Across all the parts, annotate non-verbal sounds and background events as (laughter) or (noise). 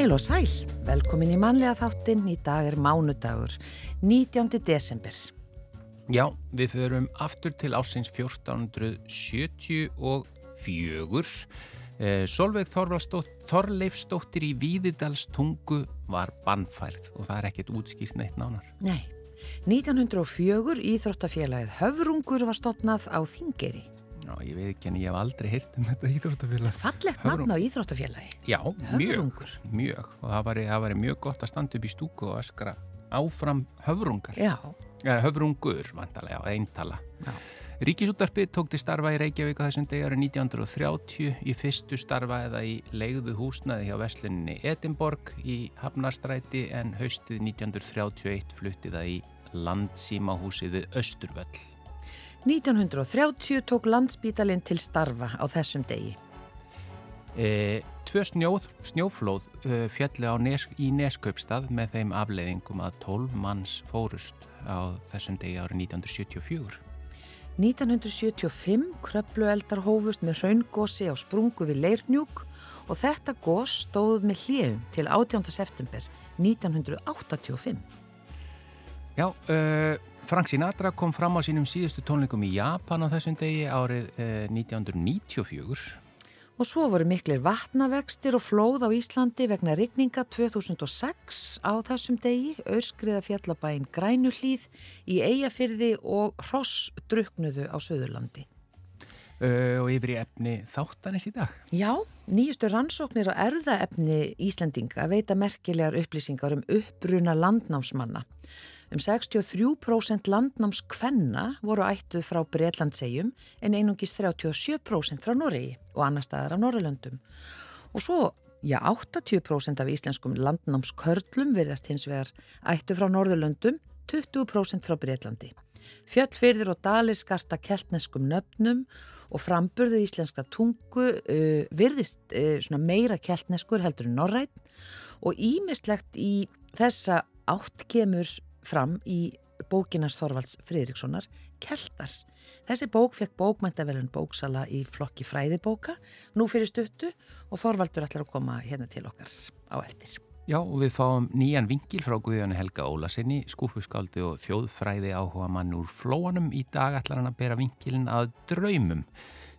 Heil og sæl, velkomin í manlega þáttinn, í dag er mánudagur, 19. desember. Já, við förum aftur til ásins 1474. Eh, Solveig Þorleifsdóttir í Víðidalstungu var bannfærð og það er ekkert útskýrt neitt nánar. Nei, 1904 Íþróttafélagið Höfrungur var stopnað á Þingeri. Já, ég veit ekki en ég hef aldrei heyrt um þetta íþróttafélag. Fallegt nafn á Íþróttafélagi. Já, mjög, Höfrungur. mjög. Og það var, það var mjög gott að standa upp í stúku og öskra áfram höfrungar. Já, Ja, höfrungur, vantarlega, eintala. já. Ríkisúttarpið tók til starfa í Reykjavík á þessum degi árið 1930 í fyrstu starfa eða í leiðu húsnaði hjá vesluninni Edinborg í Hafnarstræti en haustið 1931 fluttið það í landsímahúsið við Östurvöll. 1930 tók landsbítalinn til starfa á þessum degi. E, tvö snjóð, snjóflóð e, fjalli á nes, í Neskaupstað með þeim afleiðingum að 12 manns fórust á þessum degi árið 1974. 1975 kröplueldar hófust með hraungósi á sprungu við Leirnjúk og þetta gós stóð með hljefum til 18. september 1985. Já, uh, Frank Sinatra kom fram á sínum síðustu tónleikum í Japan á þessum degi árið uh, 1994. Og svo voru miklir vatnavextir og flóð á Íslandi vegna rigninga 2006 á þessum degi, öskriða fjallabæin Grænuhlíð í Eyjafyrði og Hross druknuðu á Suðurlandi. Uh, og yfir í efni þáttanis í dag. Já, nýjustu rannsóknir á erðaefni Íslandinga veita merkilegar upplýsingar um uppbruna landnámsmanna. Um 63% landnámskvenna voru ættuð frá Breitlandsegjum en einungis 37% frá Noregi og annar staðar af Norrlöndum. Og svo, já, 80% af íslenskum landnámskörlum virðast hins vegar ættu frá Norrlöndum, 20% frá Breitlandi. Fjöllfyrðir og dalir skarta keltneskum nöfnum og framburður íslenska tungu uh, virðist uh, meira keltneskur heldur en norrætt og ímislegt í þessa átt kemur fram í bókinas Þorvalds Friðrikssonar Keltar. Þessi bók fekk bókmæntavelun bóksala í flokki fræðibóka nú fyrir stuttu og Þorvaldur ætlar að koma hérna til okkar á eftir. Já, og við fáum nýjan vingil frá Guðjónu Helga Ólasinni, skúfuskáldi og þjóðfræði áhuga mann úr flóanum. Í dag ætlar hann að bera vingilin að draumum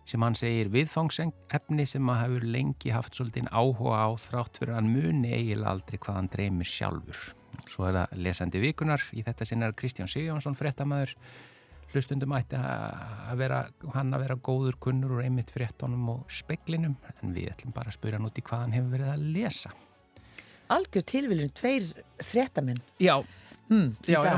sem hann segir viðfangsefni sem að hefur lengi haft svolítið áhuga á þrátt fyrir að muni eiginlega aldrei hvað hann dreymir sjálfur. Svo er það lesandi vikunar, í þetta sinna er Kristján Sigjónsson fréttamaður, hlustundum ætti að vera, hann að vera góður kunnur úr einmitt fréttonum og speklinum, en við ætlum bara að spura hann út í hvað hann hefur verið að lesa. Algjör tilviljun, tveir fréttamenn Já, hmm, já, já.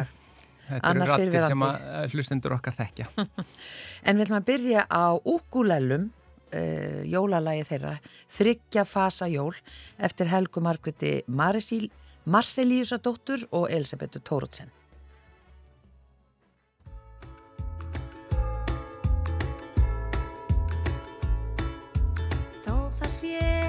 Þetta eru rattir sem að hlustendur okkar þekkja. (laughs) En við ætlum að byrja á Ukulelum, uh, jólalagi þeirra, Þryggja fasa jól, eftir Helgu Margreti Marcelíusadóttur og Elisabetu Tórótsen. Þó það séu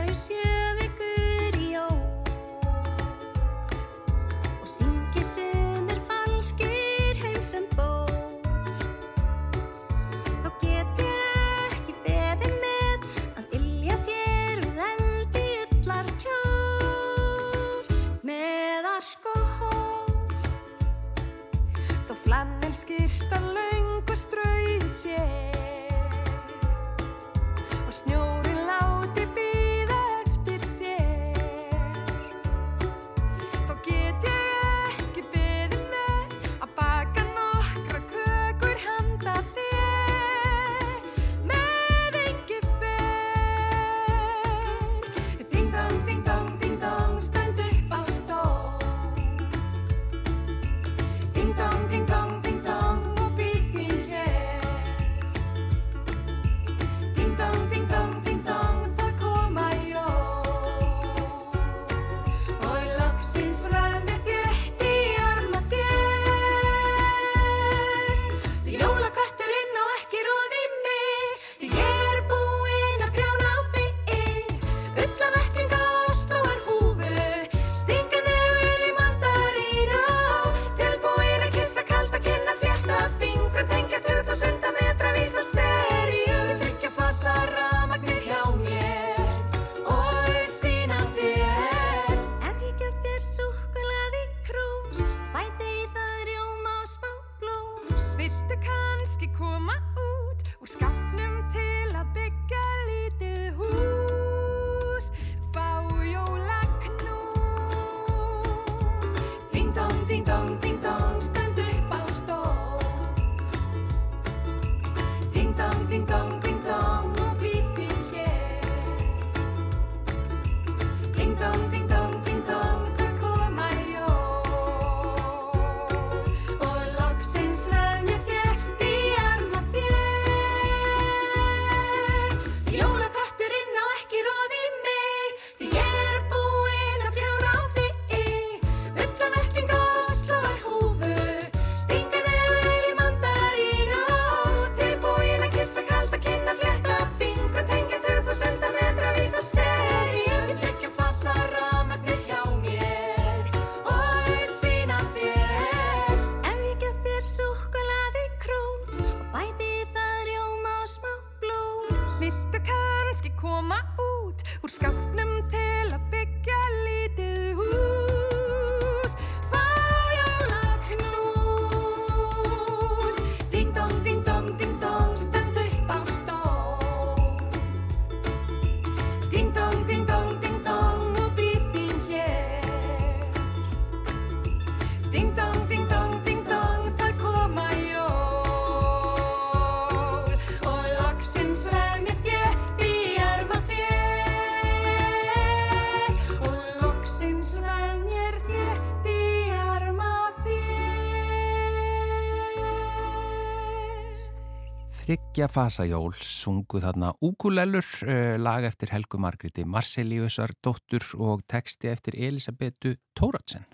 Þryggja fasajól sungu þarna Úkulellur, uh, lag eftir Helgu Margreti Marseliusar dóttur og texti eftir Elisabetu Tóratsen.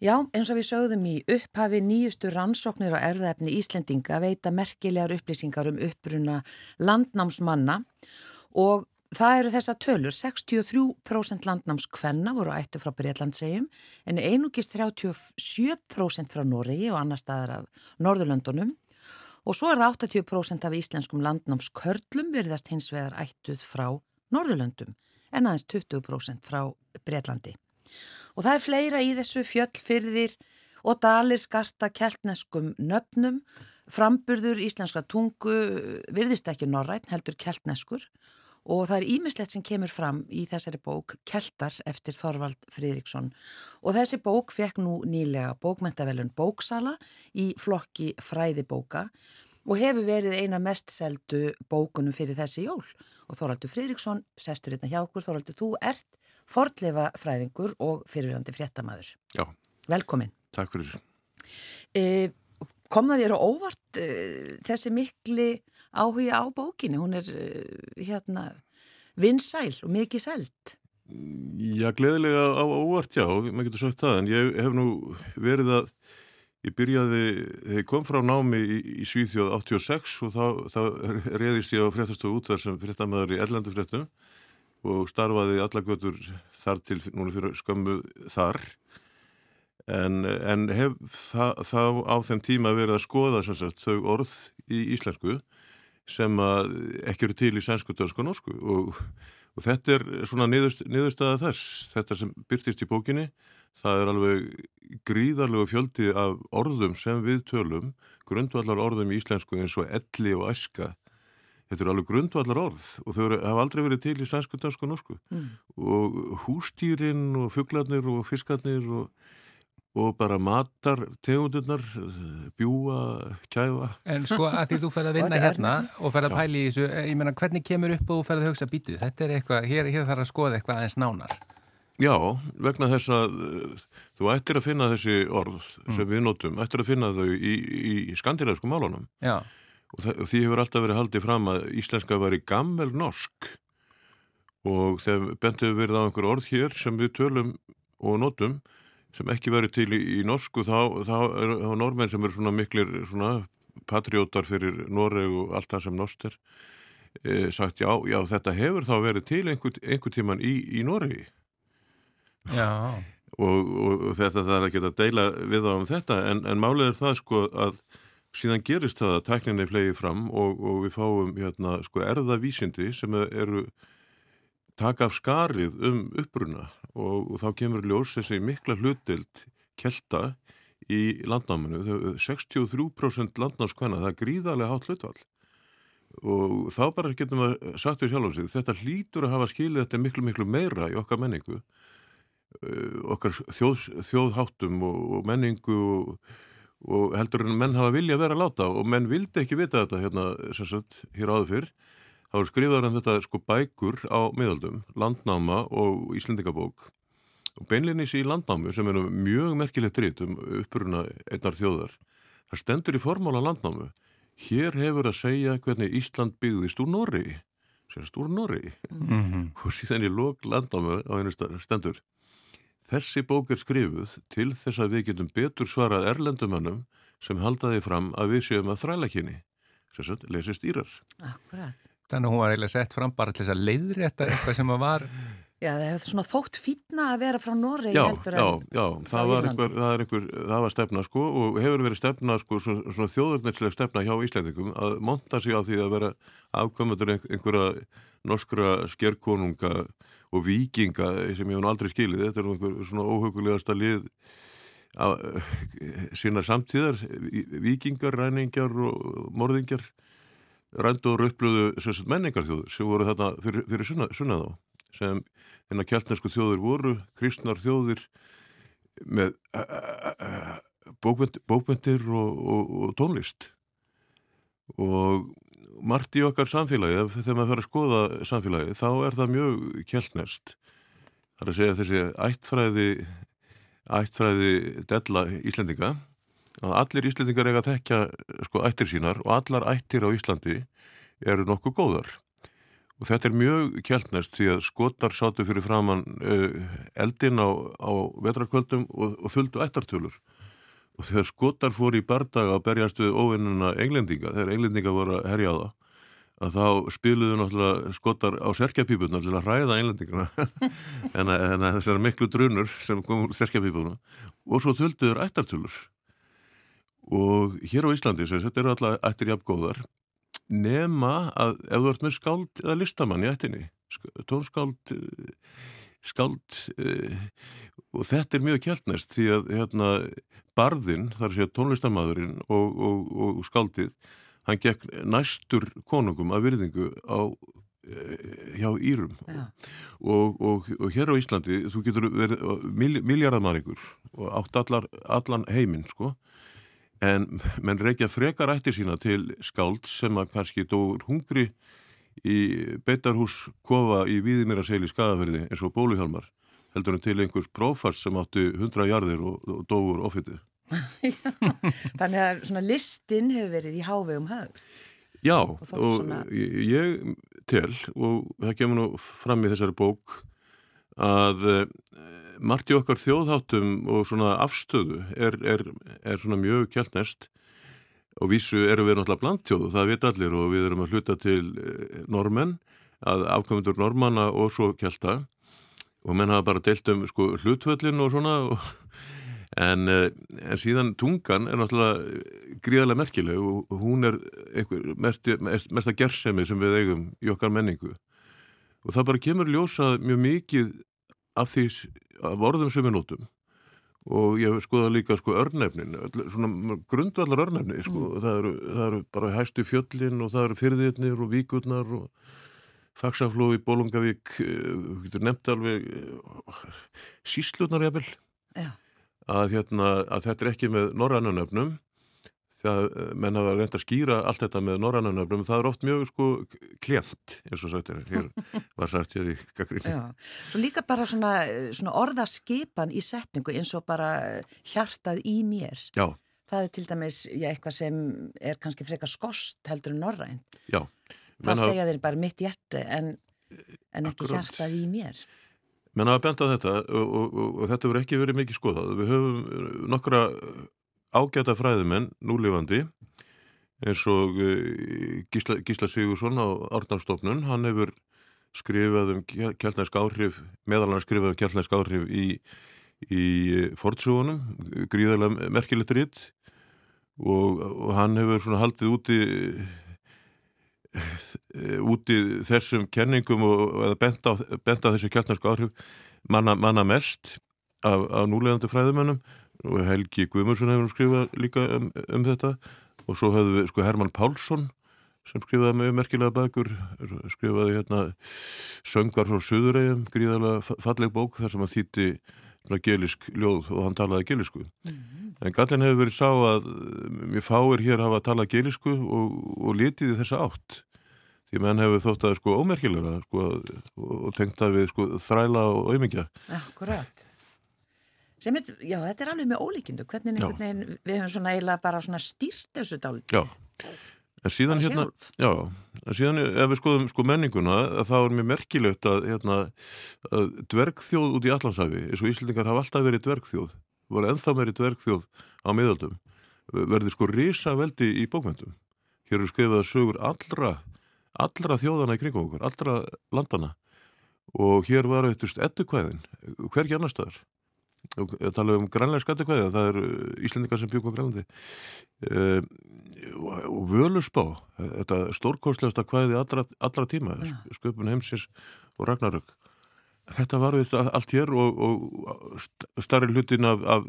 Já, eins og við sögðum í upphafi nýjustu rannsóknir á erðaefni Íslendinga veita merkilegar upplýsingar um uppbruna landnámsmanna og það eru þessa tölur, 63% landnámskvenna voru ættu frá Breitlandsegjum en einugist 37% frá Noregi og annar staðar af Norðurlöndunum og svo er það 80% af íslenskum landnámskörlum virðast hins vegar ættuð frá Norðurlöndum en aðeins 20% frá Breitlandi. Og það er fleira í þessu fjöllfyrðir og dalir skarta keltneskum nöfnum, framburður íslenskra tungu virðist ekki norrætt, heldur keltneskur og það er ímislegt sem kemur fram í þessari bók Keltar eftir Þorvald Fridriksson og þessi bók fekk nú nýlega bókmentavelun bóksala í flokki fræðibóka og hefur verið eina mest seldu bókunum fyrir þessi jól og Þorvaldur Fridriksson, sestur hérna hjá okkur, Þorvaldur, þú ert fordleifa fræðingur og fyrirvændi fréttamaður. Já, Velkomin. takk fyrir. E, kom það þér á óvart e, þessi mikli áhuga á bókinni? Hún er e, hérna vinsæl og mikið seld. Já, gleðilega á óvart, já, maður getur sagt það, en ég hef nú verið að, ég byrjaði, þegar ég kom frá námi í, í Svíþjóð 86 og þá, þá reyðist ég á fréttastofu út þar sem fréttamaður í Erlendu fréttum og starfaði allagötur þar til núna fyrir skömmu þar en, en hef það, þá á þeim tíma verið að skoða sagt, þau orð í íslensku sem ekki eru til í sænsku, dönsku og norsku. Og, og þetta er svona niðurst, niðurstaða þess, þetta sem byrtist í bókinni, það er alveg gríðarlegu fjöldi af orðum sem við tölum, grundvallar orðum í íslensku eins og elli og æska. Þetta eru alveg grundvallar orð og þau eru, hafa aldrei verið til í sænsku, dansku og norsku. Mm. og hústýrin og fugglarnir og fiskarnir og, og bara matar tegundirnar, bjúa, kæfa. En sko að því þú ferð að (laughs) vinna hérna og ferð að pæli í þessu, ég menna hvernig kemur upp og þú ferð að hugsa býtu, þetta er eitthvað, hér, hér þarf að skoða eitthvað aðeins nánar. Já, vegna þess að uh, þú ættir að finna þessi orð sem við notum, ættir að finna þau í, í skandinavisku málunum. Já. Og, það, og því hefur alltaf verið haldið fram að íslenska var í gammel norsk og þegar bentuðu verið á einhver orð hér sem við tölum og notum sem ekki verið til í, í norsku þá, þá er þá normenn sem eru svona miklir svona patriótar fyrir Noreg og allt það sem norsk er e, sagt já, já þetta hefur þá verið til einhver, einhver tíman í, í Noregi Já. og, og, þetta það er ekki að deila við á um þetta en, en málið er það sko að síðan gerist það að tækninni flegi fram og, og við fáum hérna, sko, erðavísindi sem eru taka af skarið um uppbruna og, og þá kemur ljós þessi mikla hlutild kelta í landnáminu. 63% landnámskvæna, það er gríðarlega hátt hlutvall og þá bara getum við sagt við sjálf um sig, þetta hlýtur að hafa skilið þetta miklu miklu meira í okkar menningu okkar þjóð, þjóðháttum og, og menningu og og heldur en menn hafa vilja að vera að láta og menn vildi ekki vita þetta hérna, sagt, hér áður fyrr þá er skrifaður um þetta sko bækur á miðaldum, landnáma og Íslendingabók og beinleinis í landnámu sem er mjög merkilegt rít um uppruna einnar þjóðar það stendur í formála landnámu hér hefur að segja hvernig Ísland byggðist úr Norri sérst úr Norri mm -hmm. (laughs) og síðan í lók landnámu á einu stendur Þessi bók er skrifuð til þess að við getum betur svarað erlendumannum sem haldaði fram að við séum að þræla kynni. Sérstaklega lesi stýrar. Akkurat. Þannig að hún var eiginlega sett fram bara til þess að leiðrétta eitthvað sem var. (laughs) Já, það hefur svona þótt fýtna að vera frá Noregi Já, heldur já, en já, frá það var, einhver, það, er einhver, það var stefna sko og hefur verið stefna sko, svona, svona þjóðurneslega stefna hjá Íslandingum að monta sig á því að vera afkvæmundur einhverja norskra skerkonunga og vikinga sem ég hef nú aldrei skilið, þetta er nú einhver svona óhugulegasta lið á, sína samtíðar, vi- vikingar, ræningjar og morðingjar rændu og röpluðu menningarþjóður sem voru þarna fyrir, fyrir sunna, sunna þá sem þennan kjartnesku þjóður voru, kristnar þjóðir með bókmyndir og, og, og tónlist. Og margt í okkar samfélagi, þegar maður fyrir að skoða samfélagi, þá er það mjög kjartnest það er að segja þessi ættfræði ættfræði della Íslendinga að allir Íslendingar eiga að tekja sko ættir sínar og allar ættir á Íslandi eru nokkuð góðar. Og þetta er mjög kjaldnest því að skotar sátu fyrir framann uh, eldin á, á vetrakvöldum og, og þuldu ættartölur. Og þegar skotar fór í bardaga að berjast við óvinnuna englendinga, þegar englendinga voru að herja á það að þá spiluðu náttúrulega skotar á serkjapípunar til að hræða englendingana. (laughs) En, þessar miklu drunur sem kom úr serkjapípuna og svo þulduður ættartölur og hér á Íslandi sem þetta eru alltaf ættir jafn góðar nema að ef þú ert með skáld eða listamann í ættinni sk- tónskáld eh, skáld uh, og þetta er mjög kjaldnest því að hérna, barðinn, þar sé tónlistamadurinn og, og, og skáldið hann gekk næstur konungum af virðingu á eh, hjá Írum Já. og, og, og hér á Íslandi þú getur verið mil, miljardamæringur og átt allar, allan heiminn sko en menn reykja frekar ættir sína til skáld sem að kannski dóur hungri í beitarhús kofa í Víðimýraseli skagaferði eins og bóluhjálmar heldur en til einhvers prófast sem átti hundra jarðir og, og dóur ofitið. (laughs) Þannig að svona listin hefur verið í hávegum höfð. Já, þótt og svona- ég tel og það kemur nú fram í þessari bók að uh, margt í okkar þjóðháttum og svona afstöðu er, er, er svona mjög kjaldnest og vísu erum við náttúrulega blandtjóð og það veit allir og við erum að hluta til eh, normenn að afkomendur normanna og svo kjálta og menn hafa bara deilt um sko, hlutvöllin og svona og, en, eh, en síðan tungan er náttúrulega gríðarlega merkileg og hún er einhver mest, mest, mesta gersemi sem við eigum í okkar menningu og það bara kemur ljósa mjög mikið af því af orðum sem við notum og ég hef skoðað líka sko örnefnin, svona grundvallar örnefni sko, það, eru, það eru bara hæstu fjöllin og það eru fyrðirnir og víkurnar og faksaflói, Bólungavík, uh, getur nefnt alveg uh, síslutnar jafnvel, að, hérna, að þetta er ekki með norrænunöfnum, það eh, menn hafa reynd að skýra allt þetta með norrænunöfnum, það er oft mjög sko kleft, eins og sagt er, hér (laughs) var sagt hér í. Já. Svo líka bara svona, svona orðaskipan í setningu eins og bara hjartað í mér. Já, Það er til dæmis já, eitthvað sem er kannski frekar skost heldur en norræn. já. Það hafa- segja þeir bara mitt hjerti en, en ekki Akkúrat. hjartað í mér. Menn hafa bent á þetta og, og, og, og þetta verður ekki verið mikið skoðað. Við höfum nokkra ágæta fræðimenn núlifandi eins og uh, Gísla, Gísla Sigursson á Árnarstofnun. Hann hefur skrifað um kjálnæsk áhrif, meðal hann skrifað um kjálnæsk áhrif í, í fortsjóðunum, gríðarlega merkilegt ritt og, og hann hefur svona haldið úti eh, úti þessum kenningum og, eða bent á þessu kjartnarsku áhrif manna, manna mest af, af núlegandi fræðumennum og Helgi Guðmundsson hefur skrifað líka um, um þetta. Og svo hefðu við sko Herman Pálsson sem skrifaði með merkilega bækur. Skrifaði hérna söngar frá Suðuregjum, gríðarlega fa- falleg bók þar sem að þýtti gelisk ljóð og hann talaði gelisku. En gallin hefur verið sá að uh, mér fáir hér hafa talað gelisku og, og litið í þessa átt. Því menn hefur þótt að sko ómerkilega sko, og, og tengt að við sko þræla og auðmingja Akkurat. Sem er, já, þetta er alveg með ólíkindu. Hvernig veginn, við höfum svona eiginlega bara svona stýrt þessu dálítið. Já, en síðan Bara hérna. Já, en síðan ef við skoðum sko menninguna þá er mér merkilegt að, hérna, að dvergþjóð út í Allansafi eins og Íslandingar hafa alltaf verið dvergþjóð voru ennþá meiri dvergþjóð á miðaldum verði sko risa veldi í bókmyndum hér eru skrifað sögur allra allra þjóðana í kringum okkur, allra landana og hér var eitthvað ettukvæðin, hvergi annar staðar og tala um grænlega skattukvæði það eru Íslendingar sem bjúk á Grænlandi. E, og, völusbá, þetta stórkostlegasta kvæði allra, allra tíma Já. sköpun heimsins og Ragnarök. Þetta var við allt hér og, og st- starri hlutin af, af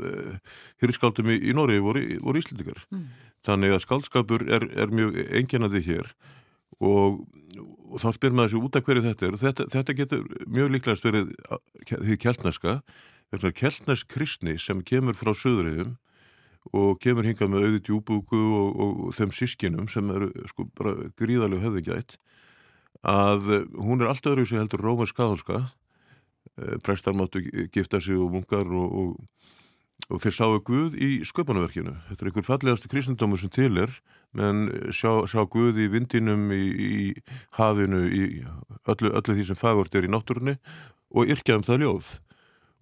hyrskáldum í, í Nóri voru, voru Íslendingar. Mm. þannig að skáldskapur er, er mjög enginandi hér. Og, og þá spyr maður sér út af hverju þetta er. Og þetta, þetta getur mjög líklegast verið því keltneska. vegna keltnesk kristni sem kemur frá söðuriðum og kemur hingað með auðvitað djúbúku og, og, þeim sískinum sem eru sko bara gríðarlega höfðingjætt að eh, hún er alltaf öðru sem heldur rómans kathólska prestar máttu gifta sig og munkar og, og, og þeir sáu Guð í sköpunarverkinu. Þetta er einhver fallegasti kristendómur sem til er menn sjá, sjá Guð í vindinum í, í hafinu í öllu, öllu því sem fagurt er í náttúrunni og yrkja um það ljóð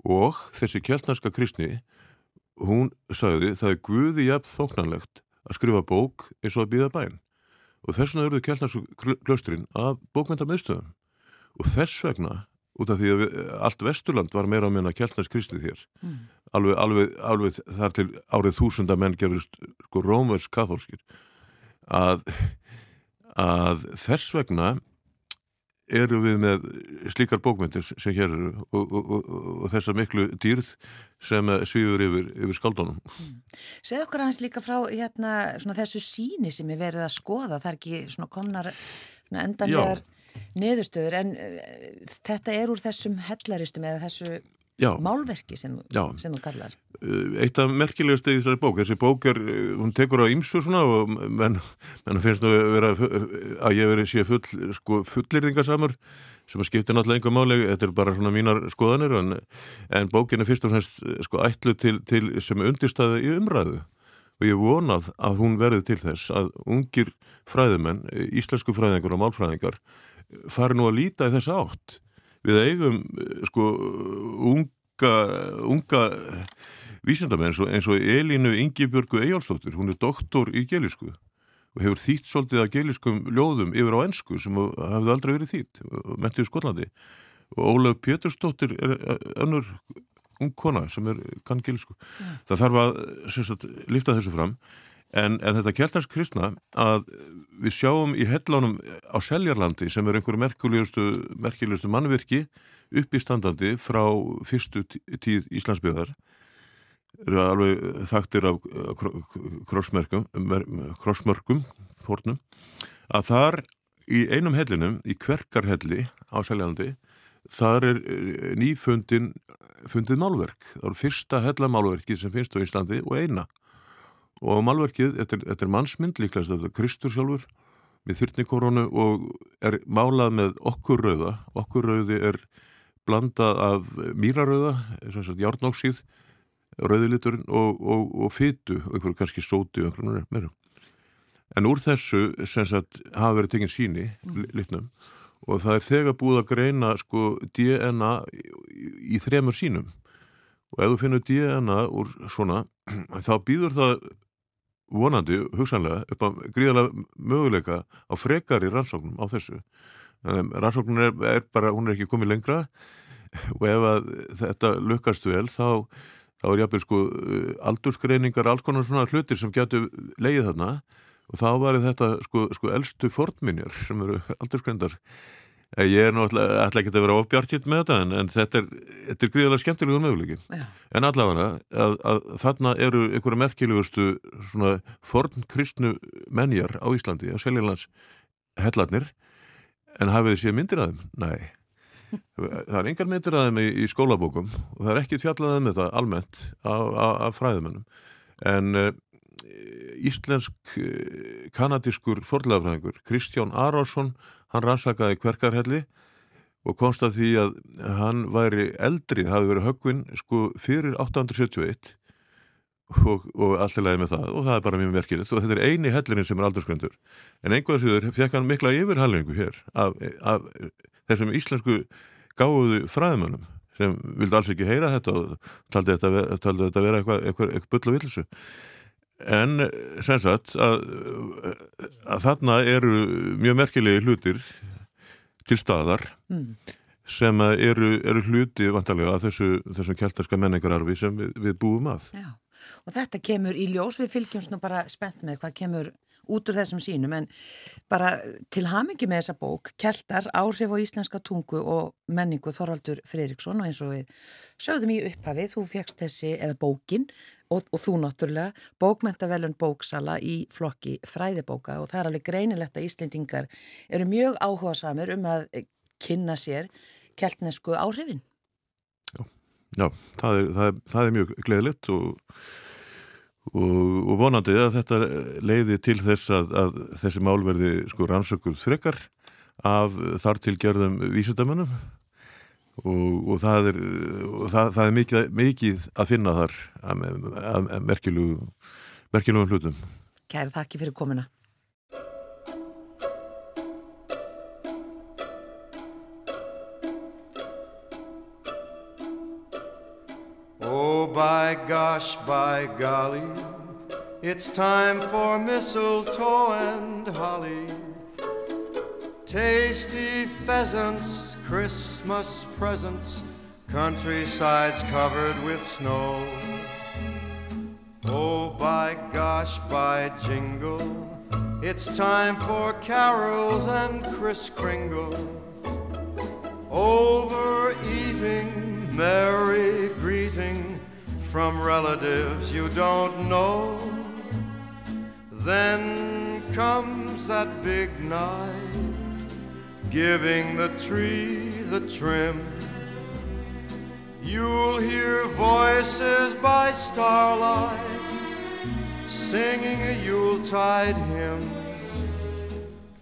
og þessi kjeltnarska kristni hún sagði það er Guði jafn þóknanlegt að skrifa bók eins og að býða bæn og þess vegna eruðu kjeltnarsku klöstrin af bókmynda meðstöðum og þess vegna út af því að við, allt Vesturland var meira á meina kjeltnars kristið hér Mm. alveg, alveg, alveg þar til árið þúsunda menn gerðust sko rómvers kathólskir að, að þess vegna eru við með slíkar bókmyndir sem hér eru og, og, og, og þessa miklu dýrð sem svífur yfir, yfir skaldunum. Segð okkur aðeins líka frá hérna, svona, þessu síni sem er verið að skoða, það er ekki svona komnar svona endanlegar niðurstöður en uh, þetta er úr þessum hellaristum eða þessu Já, málverki sem, sem þú kallar. uh, eitt af merkilegast í þessari bók, þessi bók er, uh, hún tekur á ymsu svona og menn, menn finnst nú vera að ég veri sé full, sko, fullirðingasamur sem að skipta náttúrulega einhver máli, þetta er bara svona mínar skoðanir en, en bókin er fyrst og fremst sko ætlu til, til sem undirstaði í umræðu. Og ég vonað að hún verði til þess að ungir fræðimenn, íslensku fræðingar og málfræðingar fari nú að líta í þessa átt. Við eigum eh, sko unga, unga vísindamenn eins eins og Elínu Ingibjörgu Eyjálfsdóttir, hún er doktor í gelisku og hefur þýtt svolítið að geliskum ljóðum yfir á ennsku sem hafði aldrei verið þýtt, mentið í Skotlandi. Og Ólaf Pétursdóttir er önnur ung kona sem er kann gelisku. Það þarf að sagt, lifta þessu fram En, en þetta kjeltars kristna að við sjáum í hellánum á Seljarlandi sem er einhverju merkilegustu, mannvirki upp í standandi frá fyrstu tí- tíð Íslandsbyðar eru alveg þaktir af krossmerkum, krossmörkum fórnum, að þar í einum hellinum, í Kverkarhelli á Seljarlandi, þar er eh, nýfundin fundið málverk. Það eru fyrsta hellamálverkið sem finnst á Íslandi og eina og málverkið, þetta er, þetta er mannsmynd líklegast, þetta er Kristur sjálfur með þyrtnikoronu og er málað með okkur rauða okkur rauði er blandað af mýrarauða, eins og járnóksíð rauðiliturinn og, og, og fytu, einhverju kannski sóti og einhverju meira. En úr þessu sem sagt hafa verið tekinn síni mm. litnum og það er þegar búið að greina sko DNA í, í þremur sínum og ef þú finnur DNA úr svona (clears throat) þá býður það vonandi, hugsanlega, upp á gríðarlega möguleika á frekari rannsóknum á þessu. Rannsóknun er, er bara, hún er ekki komið lengra. Og ef að þetta lukkast vel þá, þá er jáfnvel sko uh, aldursgreiningar, alls konar svona hlutir sem getur leið þarna. Og þá var þetta sko, sko elstu fornminjar sem eru (laughs) aldursgreindar. Eh, Ég er nú alltaf, ekki að vera ofbjartitt með þetta en, en þetta er, er gríðarlega skemmtilegur möguleiki. Já. En allavega að, að þarna eru einhverja merkilegustu svona forn kristnu menjar á Íslandi, á Seljalands hellarnir, en hafið þið séð myndir að þeim? Nei. (laughs) Það er engar myndir að þeim í, í skólabókum og það er ekki fjallað um þetta almennt af, fræðumennum. En uh, íslensk uh, kanadískur forðlagafræðingur Kristján Arásson hann rannsakaði kverkarhelli og komst að því að hann væri eldri, hafi verið höggvinn sko fyrir 871 og, og alltaf leiði með það. Og það er bara mjög merkilegt. Og þetta er eini hellirinn sem er aldursgröndur en einhvað síður fekk hann mikla yfirhallingu hér af, af þessum íslensku gáðu fræðmönnum sem vildi alls ekki heyra þetta og taldi þetta, taldi þetta vera eitthvað, eitthvað, eitthvað bull og vilsu en sem sagt að, að þarna eru mjög merkilegi hlutir til staðar Mm. sem eru, eru hluti vantarlega að þessu, þessum keltarska menningararfi sem við, við búum að. Já, og þetta kemur í ljós, við fylgjumst nú bara spennt með hvað kemur út úr þessum sínum, en bara til hamingi með þessa bók, Keltar, áhrif á íslenska tungu og menningu Þorvaldur Freiriksson og eins og við sögðum í upphafi, þú fegst þessi, eða bókin, og, og þú náttúrulega, bókmentavelun bóksala í flokki fræðibóka og það er alveg greinilegt að Íslendingar eru mjög áhuga samur um að kynna sér keltnesku áhrifin. Já, það er, það er, það er mjög gleðilegt og, og, og vonandi að þetta leiði til þess að, að þessi mál verði sko rannsökuð þrekkar af þar til gerðum vísundamönnum og, og það er, það, það er mikið, mikið að finna þar að, að, að merkilugum merkilugum hlutum. Kæri þakki fyrir komuna. Oh, by gosh, by golly, it's time for mistletoe and holly. Tasty pheasants, Christmas presents, countrysides covered with snow. Oh, by gosh, by jingle, it's time for carols and Kris Kringle. Overeating, merry greeting from relatives you don't know. Then comes that big night, giving the tree the trim. You'll hear voices by starlight singing a Yuletide hymn.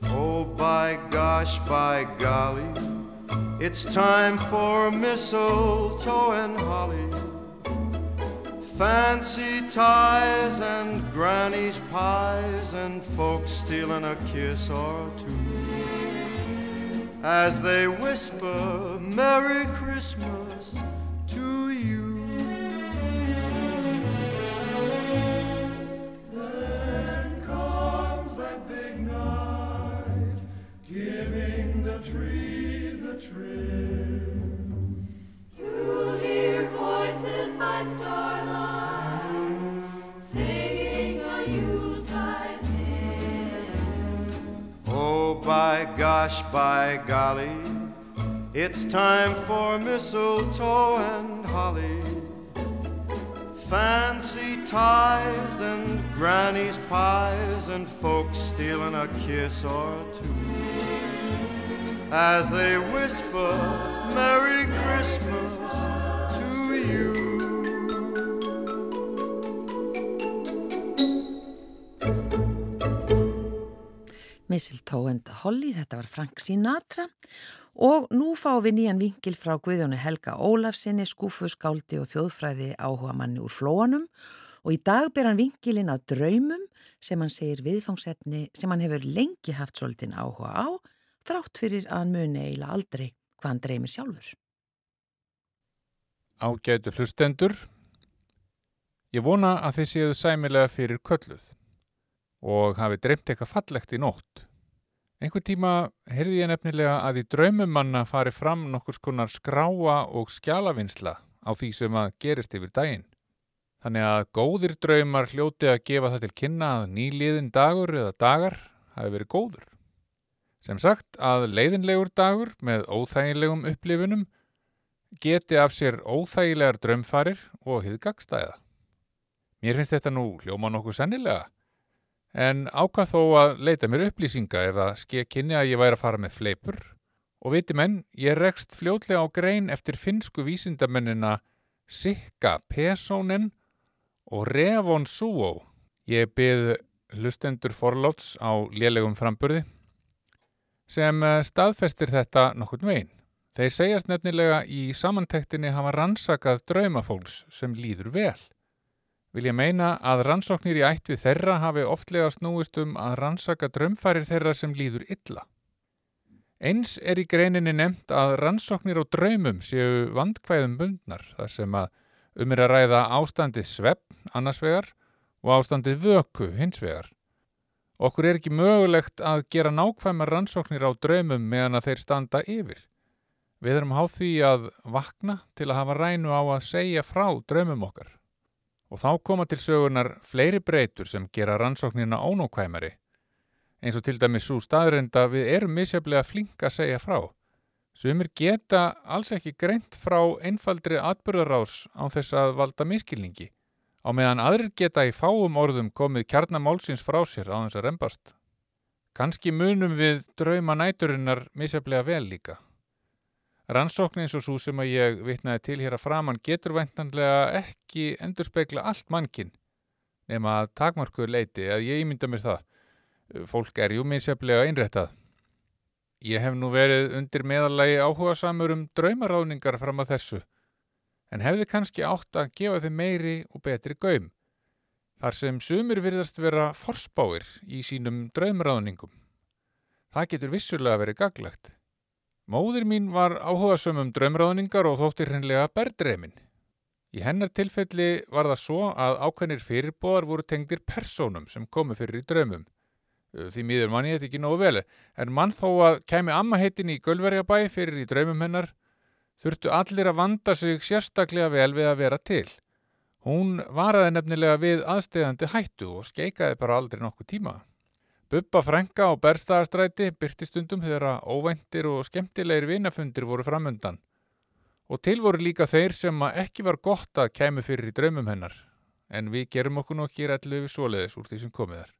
Oh, by gosh, by golly, it's time for mistletoe and holly. Fancy ties and granny's pies and folks stealing a kiss or two as they whisper Merry Christmas to you. Then comes that big night, giving the tree the trim. You'll hear voices by starlight gosh, by golly, it's time for mistletoe and holly. Fancy ties and granny's pies and folks stealing a kiss or two. As they whisper Merry Christmas Mistletoe and Holly, þetta var Frank Sinatra. Og nú fáum við nýjan vinkil frá Guðjónu Helga Ólafsinni, skúfuskáldi og þjóðfræði áhuga manni úr flóanum. Og í dag ber hann vinkilinn að draumum sem hann segir viðfangsefni sem hann hefur lengi haft svolítinn áhuga á þrátt fyrir að hann muni eiginlega aldrei hvað hann dreymir sjálfur. Ágætu hlustendur, ég vona að þið séu sæmilega fyrir kölluð og hafi dreymt eitthvað fallegt í nótt. Einhver tíma heyrði ég nefnilega að í draumum manna fari fram nokkur skonar skráa og skjalavinsla á því sem að gerist yfir daginn. Þannig að góðir draumar hljóti að gefa það til kynna að nýliðin dagur eða dagar hafi verið góður. Sem sagt að leiðinlegur dagur með óþægilegum upplifunum geti af sér óþægilegar draumfarir og hið gagstæða. Mér finnst þetta nú hljóma nokkuð sennilega, en ákvað þó að leita mér upplýsinga ef að ske kynni að ég væri að fara með fleipur og viti menn, ég rekst fljótlega á grein eftir finsku vísindamennina Sikka Pessonen og Revon Suo. Ég byrð hlustendur forláts á lélegum framburði sem eh, staðfestir þetta nokkurn veginn. Þeir segjast nefnilega í samantektinni hafa rannsakað draumafólks sem líður vel. Vil ég meina að rannsóknir í ætt við þeirra hafi oftlega snúist um að rannsaka draumfærir þeirra sem líður illa. Eins er í greininni nefnt að rannsóknir á draumum séu vandkvæðum bundnar þar sem að um er að ræða ástandið svepp annars vegar og ástandið vöku hins vegar. Okkur er ekki mögulegt að gera nákvæmar rannsóknir á draumum meðan að þeir standa yfir. Við erum háð því að vakna til að hafa rænu á að segja frá draumum okkar. Og þá koma til sögunar fleiri breytur sem gera rannsóknina ónókvæmari. Eins og til dæmis svo staðrenda við erum misjaflega flink að segja frá. Sumir geta alls ekki greint frá einfaldri atbyrðarás á þess að valda miskilningi. Á meðan aðrir geta í fáum orðum komið kjarnamálsins frá sér á þess að rembast. Kanski munum við drauma næturinnar misjaflega vel líka. Rannsóknin eins og svo sem að ég vitnaði til hér að framann getur ventanlega ekki endurspegla allt mannkinn nema að takmarkur leiti að ég ímynda mér það. Fólk er jú misjaflega einrættað. Ég hef nú verið undir meðalagi áhuga samur um draumaráðningar fram að þessu en hefði kannski átt að gefa þeim meiri og betri gaum þar sem sumir virðast vera forspáir í sínum draumráðningum. Það getur vissulega verið gaglagt. Móðir mín var áhugasum um draumráðningar og þóttir hreinlega berðdreimin. Í hennar tilfelli var það svo að ákveðnir fyrirbóðar voru tengdir persónum sem komu fyrir í draumum. Því miður mann ég þetta ekki nógu vel, en mann þó að kemi amma heitin í Gölverjabæ fyrir í draumum hennar, þurftu allir að vanda sig sérstaklega vel við að vera til. Hún varaði nefnilega við aðstegandi hættu og skeikaði bara aldrei nokkuð tíma. Bubba frænka á berstaðastræti byrti stundum þegar óvæntir og skemmtilegir vinafundir voru framundan. Og til voru líka þeir sem ekki var gott að kæmu fyrir í draumum hennar, en við gerum okkur nokkið rætlu við svoleiðis úr því sem komið er.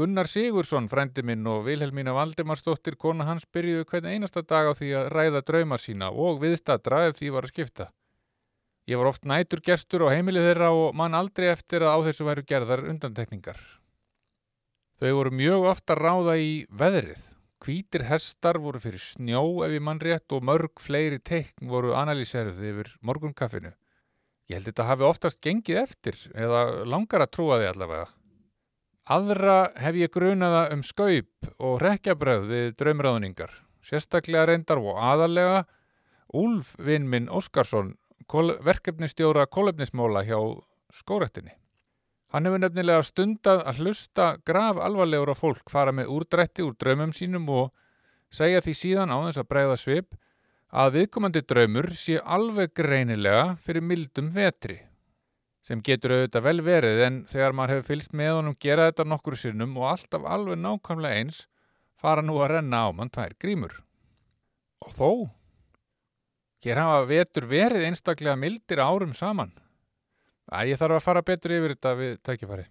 Gunnar Sigursson, frændi minn og Vilhelmína Valdimarsdóttir, kona hans, byrjuðu hvern einasta dag á því að ræða drauma sína og viðstadra ef því var að skipta. Ég var oft nætur gestur á heimilið þeirra og mann aldrei eftir að á þessu væru gerðar undantekningar. Þau voru mjög ofta ráða í veðrið. Hvítir hestar voru fyrir snjó ef ég mann rétt og mörg fleiri teikn voru analýseruð yfir morgunkaffinu. Ég held þetta hafi oftast gengið eftir eða langar að trúa því allavega. Aðra hef ég grunaða um skaup og rekjabröð við draumræðuningar. Sérstaklega reyndar og aðalega Úlf vinn minn Óskarsson, verkefnistjóra kólefnismóla hjá skórektinni. Hann hefur nefnilega stundað að hlusta graf alvarlegur á fólk fara með úrdrætti úr draumum sínum og segja því síðan á þess að breyða svip að viðkomandi draumur sé alveg greinilega fyrir mildum vetri sem getur auðvitað vel verið en þegar maður hefur fylst með honum gera þetta nokkur sinnum og alltaf alveg nákvæmlega eins fara nú að renna á mann tvær grímur. Og þó, hér hafa vetur verið einstaklega mildir árum saman. Æ, ég þarf að fara betur yfir þetta við tækifæri.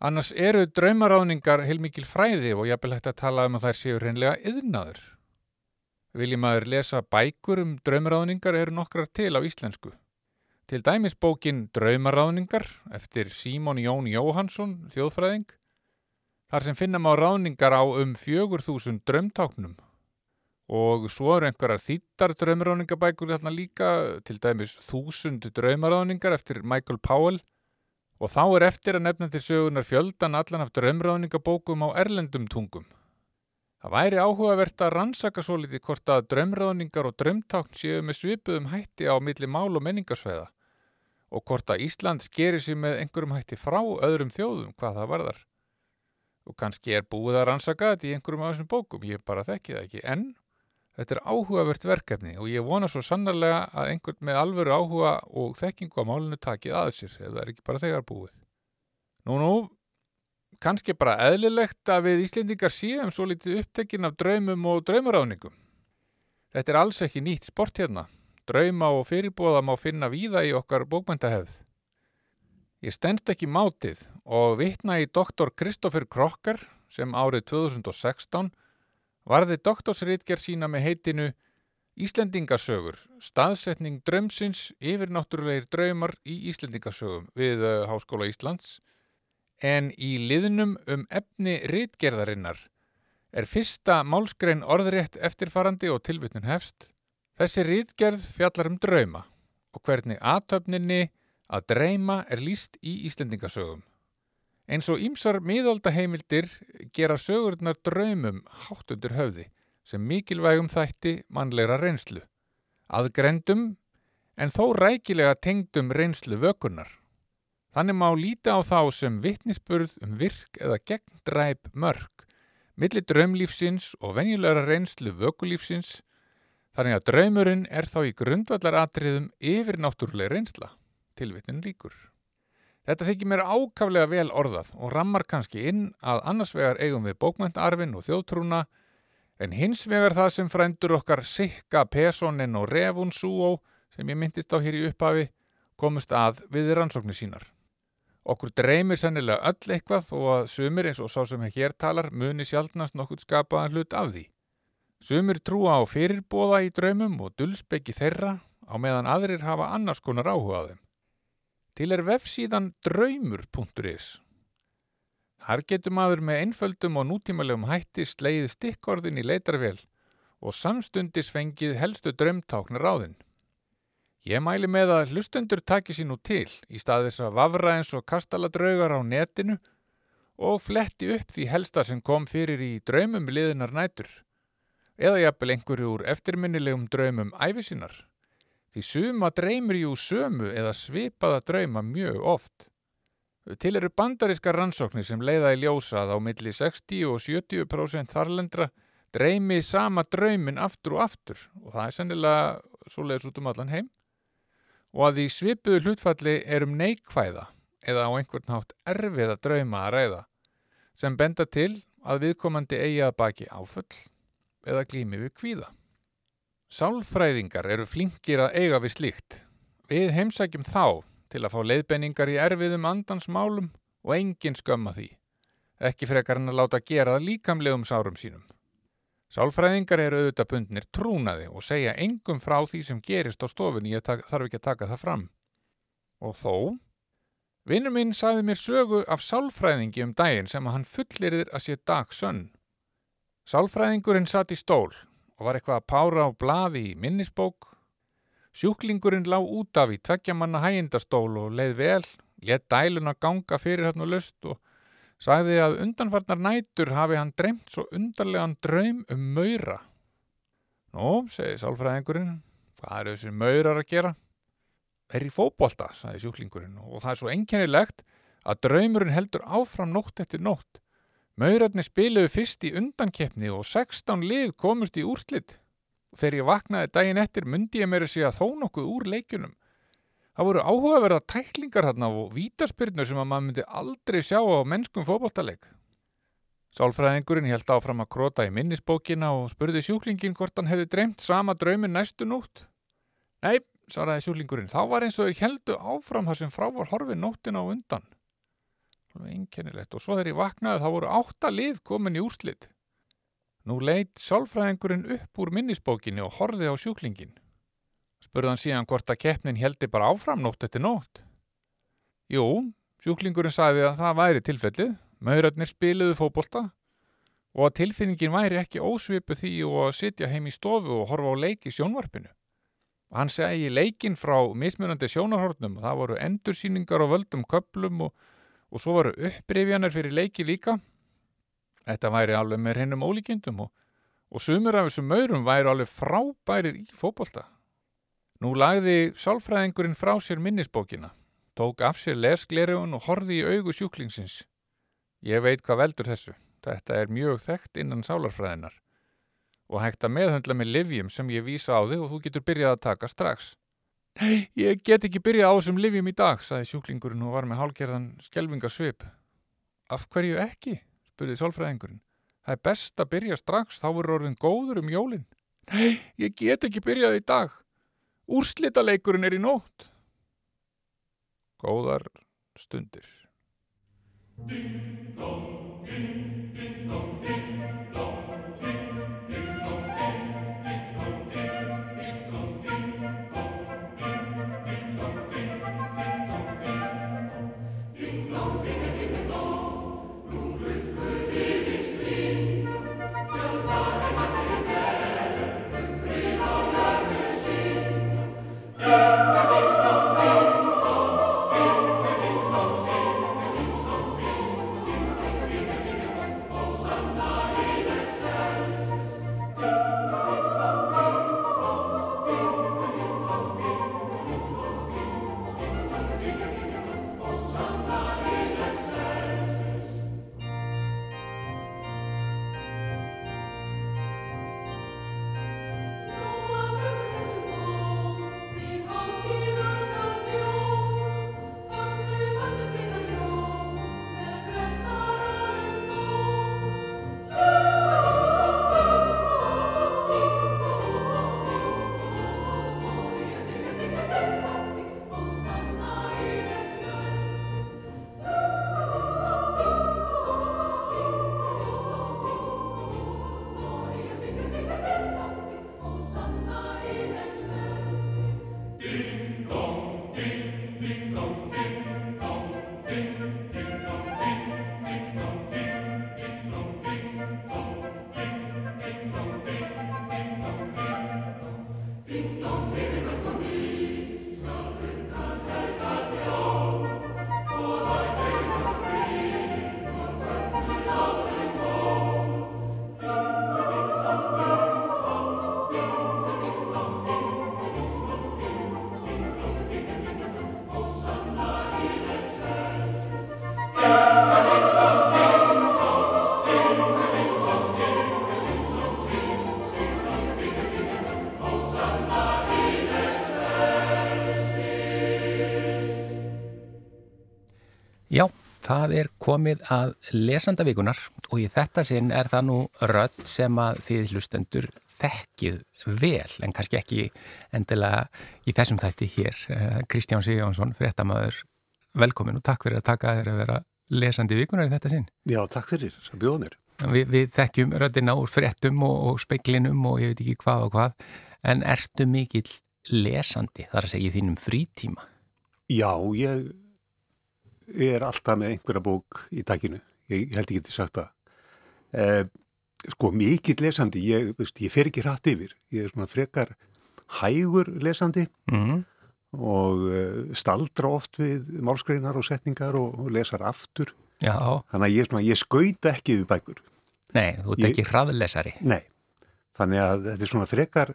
Annars eru draumaráðningar heilmikil fræði og ég hef hægt að tala um að þær séu reynlega yðnaður. Viljum maður lesa bækur um draumaráðningar eru nokkrar til á íslensku. Til dæmis bókin Draumaráðningar eftir Símon Jón Jóhansson, þjóðfræðing, þar sem finnum á ráðningar á um fjögur þúsund draumtáknum og svo eru einhverjar þýttar draumaráðningabækur þarna líka, til dæmis þúsund draumaráðningar eftir Michael Powell og þá er eftir að nefna til sögunar fjöldan allan af draumráðningabókum á erlendum tungum. Það væri áhugavert að rannsaka svo litið hvort að draumráðningar og draumtákn séu með svipuðum hætti á milli mál og menningarsveða og hvort að Ísland skeri sér með einhverjum hætti frá öðrum þjóðum hvað það varðar. Og kannski er búið að rannsaka þetta í einhverjum af þessum bókum, ég bara þekki það ekki, en þetta er áhugavert verkefni og ég vona svo sannarlega að einhvern með alvöru áhuga og þekkingu á málinu takið að sér, það er ekki bara þegar búið. Nú, nú, kannski bara eðlilegt að við Íslendingar séum svo litið upptekinn af draumum og draumaráðningum. Þetta er alls ekki nýtt sport hérna drauma og fyrirbóða má finna víða í okkar bókmyndahefð. Ég stendst ekki mátið og vitna í doktor Kristoffer Krokkar sem árið 2016 varði doktorsritger sína með heitinu Íslendingasögur, staðsetning drömsins yfir náttúrulegir draumar í Íslendingasögum við uh, Háskóla Íslands en í liðnum um efni ritgerðarinnar er fyrsta málskrein orðrétt eftirfarandi og tilvitnun hefst Þessi rítgerð fjallar um drauma og hvernig aðtöfninni að dreyma er líst í Íslendingasögum. Eins og ímsar miðaldaheimildir gera sögurnar draumum hátt undir höfði sem mikilvægum þætti mannleira reynslu. Aðgrendum en þó rækilega tengdum reynslu vökunar. Þannig má líta á þá sem vittnisspurð um virk eða gegndræp mörg, millir draumlífsins og venjulegra reynslu vökulífsins Þannig að draumurinn er þá í grundvallaratriðum yfir náttúrulega reynsla, tilvitnin líkur. Þetta þykir mér ákaflega vel orðað og rammar kannski inn að annars vegar eigum við bókmæntarfin og þjóðtrúna en hins vegar það sem frændur okkar Sikka, Pesonin og Revun Súó sem ég myndist á hér í upphafi komust að við rannsóknir sínar. Okkur dreymir sennilega öll eitthvað og að sumir eins og sá sem hér talar muni sjaldnast nokkuð skapaðan hlut af því. Sumir trúa á fyrirbóða í draumum og dulsbyggi þeirra á meðan aðrir hafa annars konar áhuga á þeim. Til er vefsíðan draumur.is. Þar getur maður með einföldum og nútímalegum hætti sleið stikkorðin í leitarvél og samstundis fengið helstu draumtáknar ráðinn. Ég mæli með að hlustendur taki sér nú til í stað þess að vafra eins og kastaladraugar á netinu og fletti upp því helsta sem kom fyrir í draumum liðinar nætur eða jafnvel einhverju úr eftirminnilegum draumum æfisinnar. Því suma dreymir jú sömu eða svipaða drauma mjög oft. Til eru bandarískar rannsóknir sem leiða í ljósað á milli 60 og 70% þarlendra dreymi sama draumin aftur og aftur og það er sennilega svo leiðis út um allan heim og að því svipuðu hlutfalli er um neikvæða eða á einhvern hátt erfiða drauma að ræða sem benda til að viðkomandi eigi að baki áfull eða glými við kvíða. Sálfræðingar eru flinkir að eiga við slíkt. Við heimsækjum þá til að fá leiðbenningar í erfiðum andansmálum og engin skömma því. Ekki frekar en að láta gera það líkamlegum sárum sínum. Sálfræðingar eru auðvitað bundnir trúnaði og segja engum frá því sem gerist á stofunni ég þarf ekki að taka það fram. Og þó, vinnur minn sagði mér sögu af sálfræðingi um daginn sem að hann fullirðir að sé dagsönn. Sálfræðingurinn satt í stól og var eitthvað að pára á blaði í minnisbók. Sjúklingurinn lág út af í tveggjamanna hægindastól og leið vel, let dæluna ganga fyrir hann og lust og sagði að undanfarnar nætur hafi hann dreymt svo undarlegan draum um maura. Nú, segi sálfræðingurinn, hvað eru þessir maurar að gera? Þeir í fótbolta, sagði sjúklingurinn og það er svo einkennilegt að draumurinn heldur áfram nótt eftir nótt. Maurarnir spiluðu fyrst í undankeppni og 16 lið komust í úrslit. Þegar ég vaknaði daginn eftir myndi ég mér að segja þó nokkuð úr leikjunum. Það voru áhugaverða tæklingar þarna og vítaspyrnur sem að maður myndi aldrei sjá á mennskum fótballtaleik. Sálfræðingurinn held áfram að krota í minnisbókina og spurði sjúklingin hvort hann hefði dreymt sama draumin næstu nótt. Nei, svaraði sjúklingurinn, þá var eins og þau heldu áfram þar sem frá var horfið nóttina á undan. Einkennilegt og svo þegar ég vaknaði þá voru átta lið komin í úrslit. Nú leitt sálfræðingurinn upp úr minnisbókinni og horfið á sjúklingin. Spurði hann síðan hvort að keppnin heldi bara áfram nótt eftir nótt. Jú, sjúklingurinn sagði að það væri tilfellið, maurarnir spiluðu fótbolta og að tilfinningin væri ekki ósvipu því og að sitja heim í stofu og horfa á leiki sjónvarpinu. Hann segi leikin frá mismunandi sjónarhornum og það voru endursýningar á völdum köplum og, og svo voru upprifjanir fyrir leiki líka. Þetta væri alveg með hennum ólíkindum og, og sumur af þessum maurum væri alveg frábærir í fótbolta. Nú lagði sálfræðingurinn frá sér minnisbókina, tók af sér lesglerugun og horði í augu sjúklingsins. Ég veit hvað veldur þessu. Þetta er mjög þekkt innan sálarfræðinar og hægt að meðhöndla með livjum sem ég vísa á þig og þú getur byrjað að taka strax. Ég get ekki byrjað á þessum livjum í dag, saði sjúklingurinn og var með hálgerðan skelvingasvip. Af hverju ekki? spurði sálfræðingurinn. Það er best að byrja strax, þá verður orðin góður um jólinn. Nei, ég get ekki byrjað í dag. Úrslitaleikurinn er í nótt. Góðar stundir. Hosanna það er komið að lesanda vikunar og í þetta sinn er það nú rödd sem að þið hlustendur þekkið vel en kannski ekki endilega í þessum þætti hér. Eh, Kristján Sigjónsson, fréttamaður, velkomin og takk fyrir að taka þér að vera lesandi vikunar í þetta sinn. Já, takk fyrir að bjóða mér. Vi, við þekkjum röddina úr fréttum og, og speiklinum og ég veit ekki hvað og hvað en ertu mikill lesandi þar að segja í þínum frítíma? Já, ég er alltaf með einhverja bók í takinu. Ég held ekki til sagt það. Eh, sko, mikill lesandi, ég, veist, ég fer ekki hratt yfir. Ég er svona frekar hægur lesandi Mm. og eh, staldra oft við málskreinar og setningar og, og lesar aftur. Já, Þannig að ég, svona, ég skauta ekki við bækur. nei, þú ert Ég- ekki hraðlesari. Nei. Þannig að þetta er svona frekar,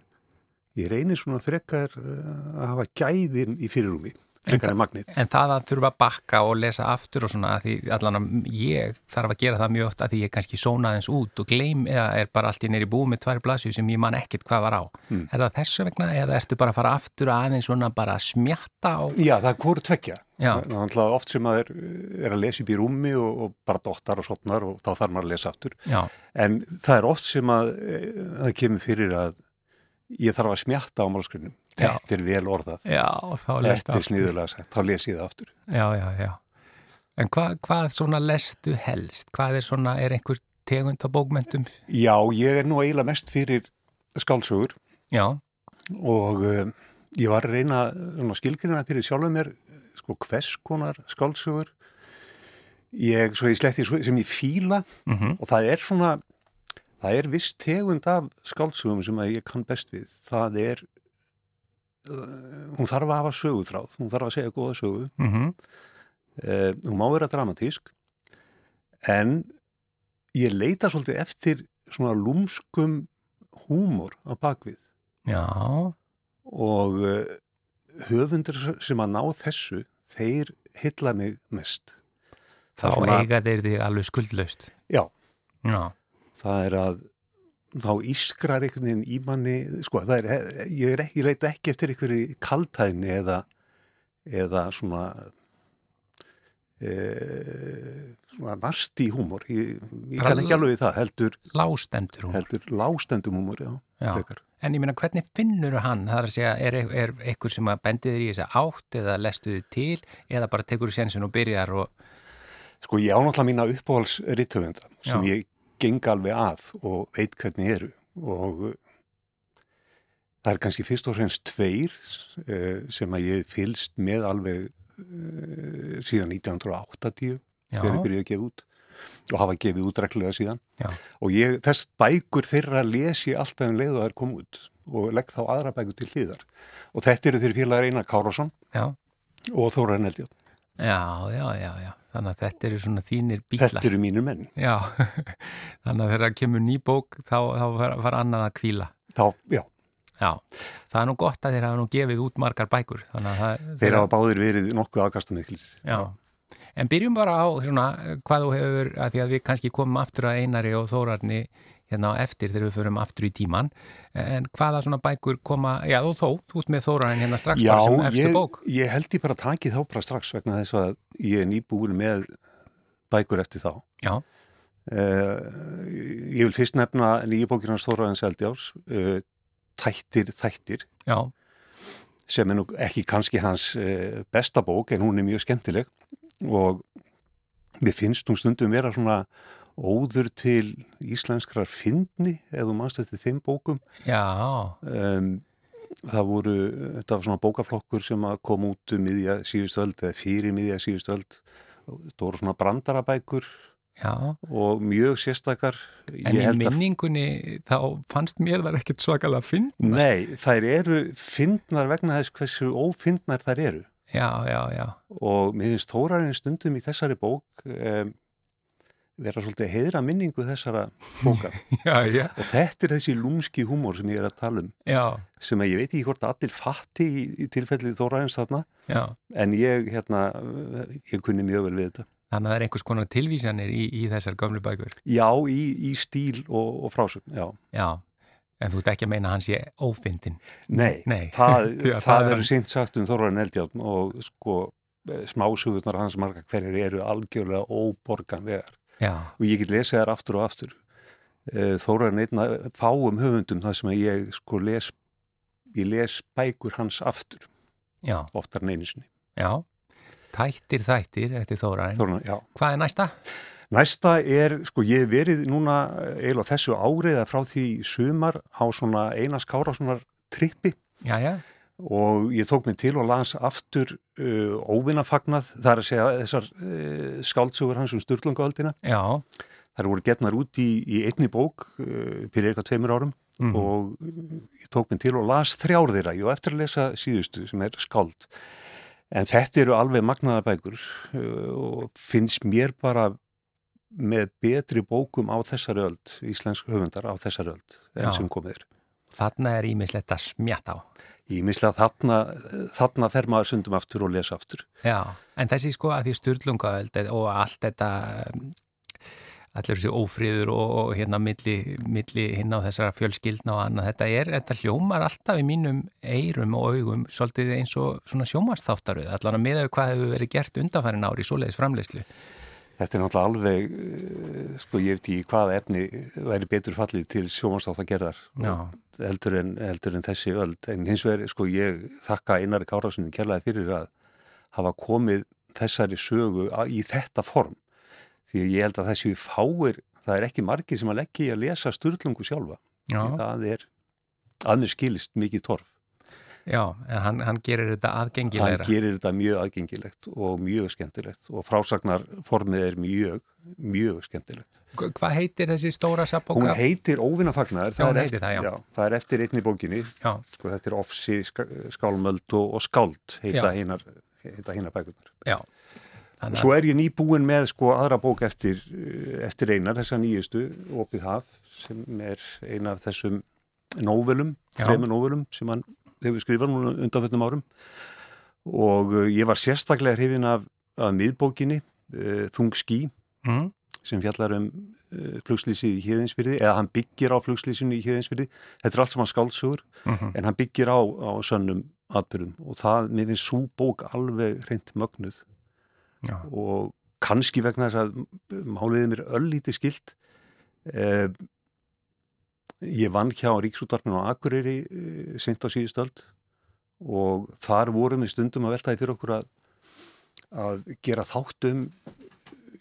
ég reynir svona frekar eh, að hafa gæðin í fyrirrúmi, frekar en magnið. En það að þurfa að bakka og lesa aftur og svona að því allan að ég þarf að gera það mjög oft að því ég kannski sóna aðeins út og gleym eða er bara allt í neyri búið með tvær blasju sem ég man ekkert hvað var á. Mm. Er það þessu vegna eða ertu bara að fara aftur aðeins svona bara að smjatta á? Já, það er hvort tvekja. Það er oft sem maður er að lesa upp í rúmi og, og bara dottar og sopnar og þá þarf maður að lesa aftur. Já, En það er oft sem að eh, það kemur fyrir að ég þarf að smjatta á málskrinum. Þetta er vel orðað. já, þá lestu Þetta er sniðurlega sagt. Þá les ég það aftur. Já, já, já. En hvað, hvað svona lestu helst? Hvað er svona, er einhver tegund á bókmentum? Já, ég er nú eiginlega mest fyrir skálsögur Já, og uh, ég var að reyna svona skilgrina fyrir sjálfum mér sko hvers konar skálsögur ég, svo ég svo- sem ég fíla mhm, og það er svona það er viss tegund af skálsögum sem ég kann best við það er hún þarf að hafa sögutráð hún þarf að segja góða sögu. Mhm, uh, hún má vera dramatísk en ég leita svolítið eftir svona lúmskum húmor á bakvið já, og uh, höfundur sem að ná þessu þeir hylla mig mest. Þá Það er svona- eiga þeir þig alveg skuldlaust. já, Já, það er að þá ískrar einhvern veginn í manni sko, það er, ég, er ekki, ég leita ekki eftir einhverju kaltæðni eða eða svona e, svona nasti húmor ég, ég kann ekki alveg það heldur, lástendur hún. heldur lástendum húmor já, Já. En ég meina, hvernig finnur hann? Það er að segja, er, er eitthvað sem að bendið þér í þessa átt eða lestu þið til eða bara tekur þú sensin og byrjar og, Sko ég ánáttúrulega mína uppáhaldsrithöfunda sem Já. ég geng alveg að og veit hvernig eru. Og uh, það er kannski fyrst og fremst tveir uh, sem að ég fylst með alveg uh, síðan 1980 Já. þegar ég byrjuði að gefa út og hafa gefið út reglulega síðan. Já, og ég, þess bækur þeirra les ég alltaf um leið og það er komið út og legg þá aðra bækur til hlýðar og þetta eru þeir félagar Einar Kárásson og Þóra Neldjótt já, já, já, já. Þannig að þetta eru svona þínir bílar. þetta eru mínir menn Já, (laughs) þannig að þegar kemur ný bók þá, þá var, annað að kvíla. þá, já, Já, það er nú gott að þeir hafa nú gefið út margar bækur. Það... þeir hafa báðir verið nokkuð aðkastamiklir Já, en byrjum bara á svona hvað þú hefur, að því að við kannski komum aftur að Einari og Þórarni hérna á eftir þegar við förum aftur í tíman en hvaða svona bækur koma, já þú þó, þú ert með Þórarni hérna strax Já, bara sem ég, bók. ég held ég bara að taki þá bara strax vegna þess að ég er nýbúin með bækur eftir þá. Já, Uh, ég vil fyrst nefna nýju bókina Stóraðins Eldjáls, uh, Tættir Þættir, já, sem er nú ekki kannski hans uh, besta bók en hún er mjög skemmtileg. Og mér finnst hún stundum vera svona óður til íslenskrar fyndni eða mannst eftir þeim bókum. já, Um, það voru, þetta var svona bókaflokkur sem kom út um miðja síðustu öld eða fyrir miðja síðustu öld það voru svona brandarabækur já. og mjög sérstakar En í minningunni þá fannst mér það ekkert svakalega finn. Nei, þær eru fyndnar vegna þess hversu ófyndnar þær eru Já, já, já, og mér finnst Þórarinn stundum í þessari bók um, vera svolítið að heiðra minningu þessara bóka (laughs) já, já, og þetta er þessi lúmski húmor sem ég er að tala um já, sem ég veit ekki hvort allir fatti í, í tilfellið Þórarins þarna já. en ég, hérna, ég kunni mjög vel við þetta. Þannig að það er einhvers konar tilvísanir í, í þessar gömlu bækur. Já, í, í stíl og, og frásögn, já. Já, en þú ert ekki að meina að hann sé ófindin. Nei, Nei. (laughs) það, (laughs) það, það er sint sagt um Þorvarinn Eldjárn og sko, eh, smásugurnar hans marga hverjir eru algjörlega óborganlegar Já, og ég get lesið þær aftur og aftur Eh, Þóra er einna fáum höfundum þar sem ég sko les ég les bækur hans aftur já, oftar en einu sinni já. Tættir þættir eftir Þórarin. Þóra, já. Hvað er næsta? Næsta er, sko ég verið núna eiginlega þessu áriða frá því sumar á svona Einars Kárássonar trippi Já, já, og ég tók mig til og las aftur uh, óvinnafagnað, það er að segja þessar uh, skáldsögur hans um Sturlungaöldina. Það voru getnar út í, í einni bók uh, fyrir eitthvað tveimur árum Mhm. og ég tók mig til og las þrjár þeirra, ég var eftir að lesa síðustu sem er skáld. En þetta eru alveg magnaða bækur uh, og finnst mér bara með betri bókum á þessari öld, íslensk höfundar á þessari öld sem komið er. þarna er ímislegt að smjatt á. Ég misla að þarna, þarna fer maður sundum aftur og lesa aftur. Já, en þessi sko að því styrlungaöld og allt þetta allir þessi ófríður og, og hérna milli, milli hinn á þessara fjölskyldna og annað, þetta er, þetta hljómar alltaf í mínum eirum og augum svolítið eins og svona sjómasþáttaröð allan að miða við hvað hefur verið gert undanfærin ári í svoleiðis framleyslu. Þetta er náttúrulega alveg, eh, sko ég veit í hvaða efni væri betur fallið til sjómanstátt að gerðar Já. Heldur en, heldur en þessi öld. En hins vegar, sko ég þakka Einari Kárasinni kærlega fyrir að hafa komið þessari sögu í þetta form. Því ég held að þessi fáir, það er ekki margir sem að leggja í að lesa styrlungu sjálfa. Það er, að mér skilist mikið torf. Já, en hann, hann gerir þetta Hann aðgengilegra. gerir þetta mjög aðgengilegt og mjög skemmtilegt og frásagnarformið er mjög, mjög skemmtilegt. Hva- Hvað heitir þessi stóra Hún sapbóka? heitir Óvinnafagnar, hún heitir það, já. það er eftir einni bókinni, sko, þetta er Ofsi, Skálmöld og, og Skáld heita hinar bækunar. já. Þannig Svo er ég nýbúin með sko aðra bók eftir, eh, eftir einar, þessa nýjustu, Opið haf, sem er eina af þessum nóvelum, Já. þremur nóvelum sem hann hefur skrifað núna undanfjöldum árum og uh, ég var sérstaklega hrifin af, af miðbókinni, uh, Þung skí, mm, sem fjallar um uh, flugslýsið í híðinsfyrði, eða hann byggir á flugslýsinu í híðinsfyrði. Þetta er allt saman skálsugur, Mhm. en hann byggir á, á sönnum atbyrðum og það, mér finnst svo bók alveg reynd mögnuð já, og kannski vegna þess að máliðið mér öllítið skilt eh, ég vann hjá Ríksúttarpinu á Akureyri eh, sent á síðustöld og þar vorum við stundum að veltaði fyrir okkur að, að gera þátt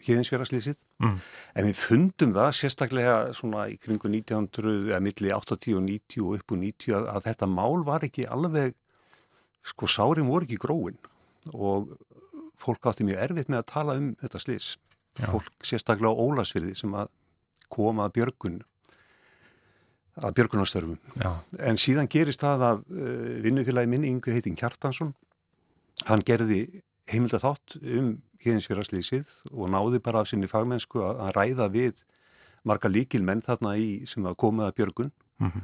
héðinsfjörðarslýsið Mm. en við fundum það sérstaklega svona í kringu 1900 eða milli 80 og 90 og upp úr 90 að, að þetta mál var ekki alveg sko sárin voru ekki gróin og fólk átti mjög erfitt með að tala um þetta slís. Já. Fólk sérstaklega á Ólasfyrði sem að koma að björgun að björgunarstörfum. já, En síðan gerist það að uh, vinnufélagi minn Ingu heitin Kjartansson hann gerði heimilda þátt um héðinsfjörðarslýsið og náði bara af sinni fagmennsku að, ræða við marga líkilmenn þarna í sem að koma að björgun Mhm.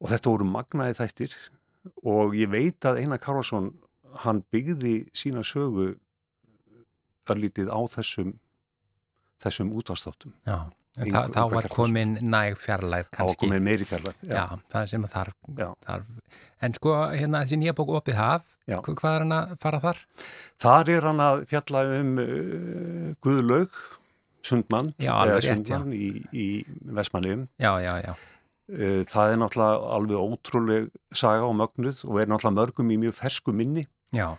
og þetta voru magnaði þættir og ég veit að Einar Karlsson hann byggði sína sögu örlítið á þessum þessum útvarstáttum já. Þa, þá var komin næg fjarlæð kannski. koma meiri fjarlæð. Já, það er sem að þarf, Já. þarf. En sko, hérna þessi nýja bók Opið haf, Já. hva- hvað er hann að fara þar? Þar er hann að fjalla um uh, Guðlaug Sundmann, Já, rétt. Sundmann í, í Vestmanniðum. Já, já, já. Uh, það er náttúrulega alveg ótrúleg saga og mögnuð og er náttúrulega mörgum í mjög fersku minni. Já,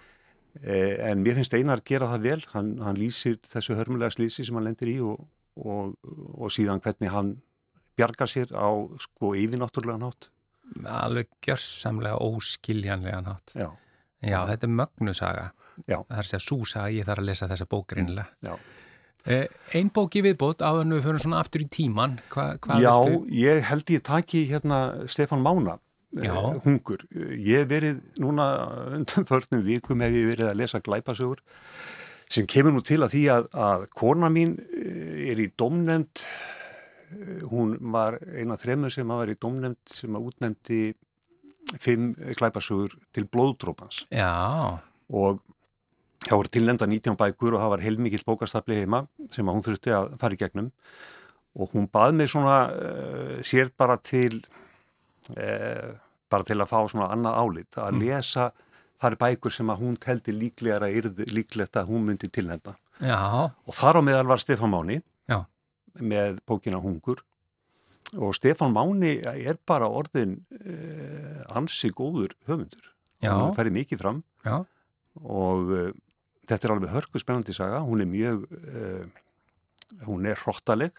Uh, en mér finnst Einar gera það vel. Hann, hann lýsir þessu hörmulega slísi sem hann lendir í og, og, og síðan hvernig hann bjargar sér á sko yfirnáttúrulega nátt. alveg gjörsamlega óskiljanlega nátt. Já, Já, þetta er mögnusaga. já, Það er að segja súsaga, ég þarf að lesa þessa bók greinlega. já. Eh, ein bók í viðbót, áður en við fyrir svona aftur í tíman. Hva, hvað Já, viltu? ég held ég taki hérna Stefán Mána, Já. uh, hungur. Ég verið núna undan förnum vikum hef ég verið að lesa glæpasögur sem kemur nú til að því að, að kona mín eh, er í domnefnd, hún var eina þremur sem var í domnefnd sem að útnefndi fimm glæpasögur til blóðdrópans Já, og það voru tilnefnda 19 bækur og það var heilmikill bókastafli heima sem hún þurfti að fara í gegnum. Og hún bað mig svona uh, sér bara til uh, bara til að fá svona annað álit að lesa það er bækur sem að hún teldi líklegar að yrði líklegt að hún myndi tilnefna. Já, Og þar á meðal var Stefán Máni já, með bókina Hungur og Stefán Máni er bara orðin eh, ansi góður höfundur. Hún færi mikið fram já, og uh, þetta er alveg hörku spennandi saga. Hún er mjög, uh, hún er hrottaleg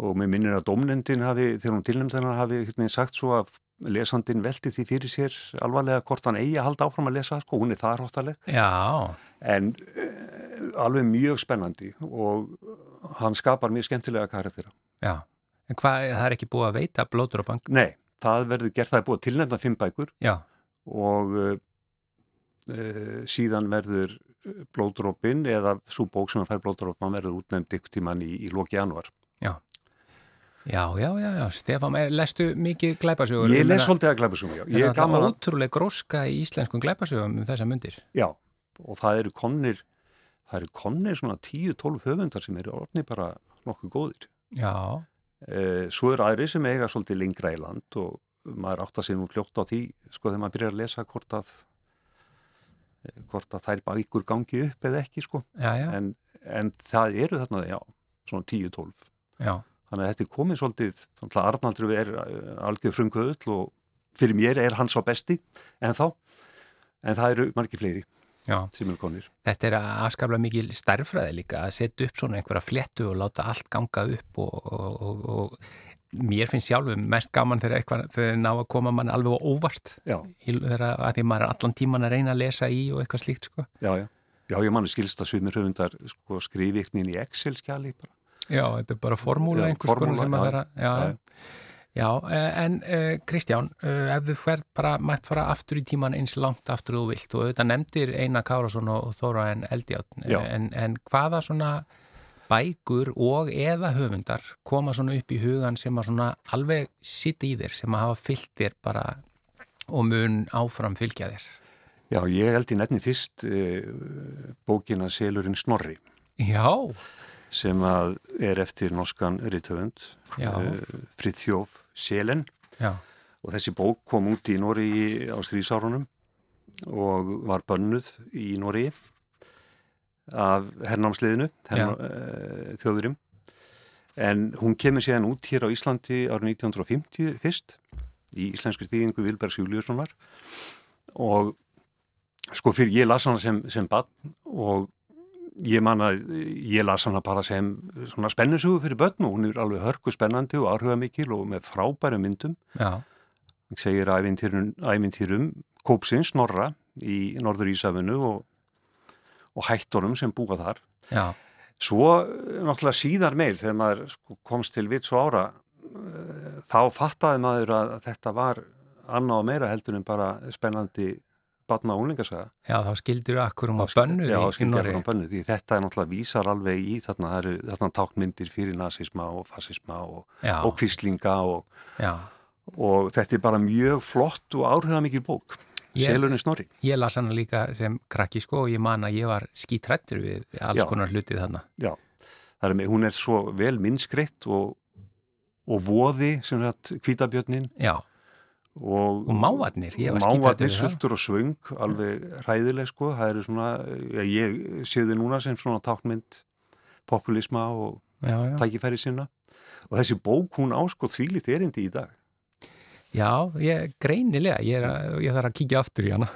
og mér minnir að domnendin hafi, þegar hún tilnæmt hennar hafi hérna, sagt svo að lesandin velti því fyrir sér alvarlega hvort hann eigi að halda áfram að lesa, sko, hún er það hrottaleg. já, En uh, alveg mjög spennandi og hann skapar mjög skemmtilega karakter. já. En hvað, það er ekki búið að veita bank? Nei, það verður gert, það er búið að tilnæmna fimm bækur Já, og uh, síðan verður blóðdrópin eða svo bók sem að fær blóðdrópin verður útnefnd ykkur tíman í, í loki janúar. já. Já, já, já, já, Stefán, eh, lestu mikið glæpasögur? Ég les svolítið að glæpasum, já. Það Ég er er ótrúlega gróska í íslenskum glæpasögum um þessa myndir. já, og það eru konnir, það eru konnir svona 10-12 höfundar sem eru orðni bara nokkuð góðir. Já, Eh, svo eru aðri sem eiga svolítið lengra í land og maður átt að sé nú hljótt á því, sko, þegar maður byrjar að lesa hvort að, eh, hvort að þær bækur gangi upp eða ekki, sko. já, já, En, en það eru þarna, já, svona 10-12. já, Þannig að þetta er komið svolítið, þannig að Arnaldur er uh, algjör frumkvöðull og fyrir mér er hann svo besti en þá, en það eru margir fleiri. Sem eru konir. Þetta er aðskaplega mikil stærfræði líka að setja upp svona einhverja fléttu og láta allt ganga upp og, og, og, og mér finnst sjálfum mest gaman þegar eitthvað þegar ná að koma mann alveg á óvart í, þegar að, að því maður er allan tíman að reyna að lesa í og eitthvað slíkt sko. já, já. Já, ég manni skilst að svimir höfundar sko, skrifi ykkur inn í Excel-skjali bara. Já, þetta er bara formúla einhvers konar sem að já, vera já, já. Já, eh, en uh, Kristján, uh, ef þú færð bara mætt fara aftur í tíman eins langt aftur þú vilt og auðvitað nefndir Einar Kárasson og Þóra en Eldjátt Já. en, en hvaða svona bækur og eða höfundar koma svona upp í hugan sem að svona alveg sitt í þér, sem að hafa fyllt þér bara og mun áfram fylgja þér? Já, ég held í nefni fyrst uh, bókina Selurinn Snorri. Já, sem að er eftir norskan rithöfund uh, Friðþjóf Selen. Já, og þessi bók kom út í Nóri á strísárunum og var bönnuð í Nóri af hernámsliðinu herná, uh, þjóðurum en hún kemur síðan út hér á Íslandi árið 1950 fyrst í íslenskri þýðingu Vilbergs Júliussonar og sko fyrir ég las hana sem, sem bann og ég man að ég las hana bara sem svona spennusugu fyrir börn og hún er alveg hörku spennandi og áhuga mikil og með frábæru myndum. Já, Ég segir ævintýrum, Kópsins, Norra í Norður Ísafinu og, og hættunum sem búa þar. já, Svo eh, náttúrulega síðar meil þegar maður sko, komst til vits og ára eh, þá fattaði maður að þetta var annað og meira heldur en bara spennandi batna og unlingasaga. já, þá skildur akkur um að bönnu Já, í, í skildi Norri ekki á bönnu því þetta er náttúrulega vísar alveg í þarna, það eru þarna tákmyndir fyrir nazisma og fasisma og, Já. og kvíslinga og, Já, og þetta er bara mjög flott og áhrifamikil bók. Selunni snorri. Ég las hana líka sem krakki sko og ég man að ég var skítrættur við alls Já. konar hlutið þarna. Já, er með, hún er svo vel minnskreitt og, og voði sem þetta kvítabjörnin Já, og, og mávarnir, ég var mávarnir við það. sultur og svöng, alveg hræðileg sko, það eru svona, já, ég sé þið núna sem svona tákmynd populisma og Já, já. tækifæri sinna og þessi bók hún á sko þvílitt erindi í dag. já, ég greinilega, ég, er ég þarf að kíkja aftur í hana.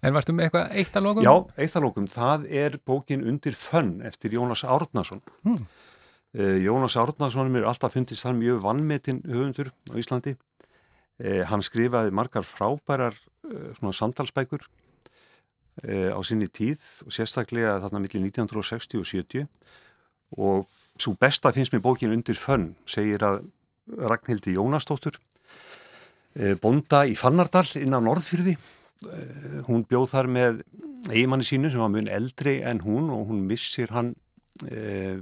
En varstu með eitthvað eitt að lokum? Já, eitt að lókum, það er bókin Undir fönn eftir Jónas Árnason. Hmm. Uh, Jónas Árnason er alltaf fundist hann mjög vannmetinn höfundur á Íslandi. Uh, hann skrifaði margar frábærar uh, svona samtalsbækur uh, á sinni tíð og sérstaklega þarna millir 1960 og 70 og svo besta finnst mér bókin Undir fönn segir að Ragnhildi Jónasdóttur uh, bonda í Fannardal inn á Norðfyrði Eh, hún bjóð þar með eigimanni sínu sem var mun eldri en hún og hún missir hann eh,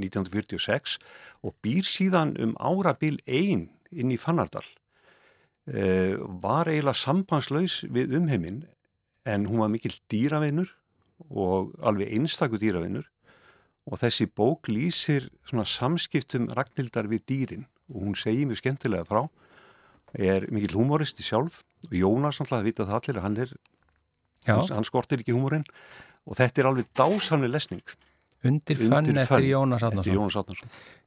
1946 og býr síðan um árabil ein inn í Fannardal. eh, var eiginlega sambandslaus við umheiminn en hún var mikill dýravinnur og alveg einstakur dýravinnur og þessi bók lýsir svona samskiptum Ragnhildar við dýrin. Og hún segir mjög skemmtilega frá er mikill humoristi sjálf. Og Jónas náttúrulega vita það allir hann er Já. hann, skortir ekki húmorinn. Og þetta er alveg dásanlega lesning. Undir fönn eftir Jónas Átnarsson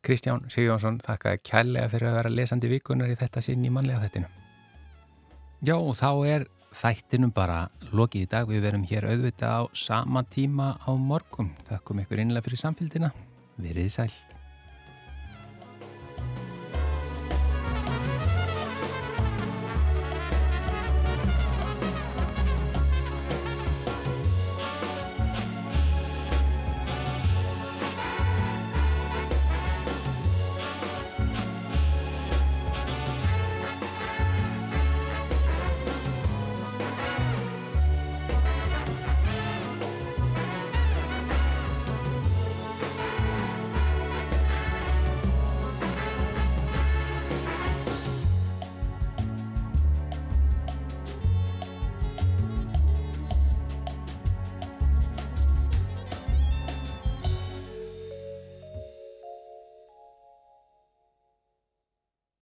Kristján Sigjónsson, þakkaði kærlega fyrir að vera lesandi vikunar í þetta sinn í mannlega þættinu. Já, og þá er þættinum bara lokið í dag. Við verum hér auðvitað á sama tíma á morgun. Þakkum ykkur innlega fyrir samfélgina. Verið sæl.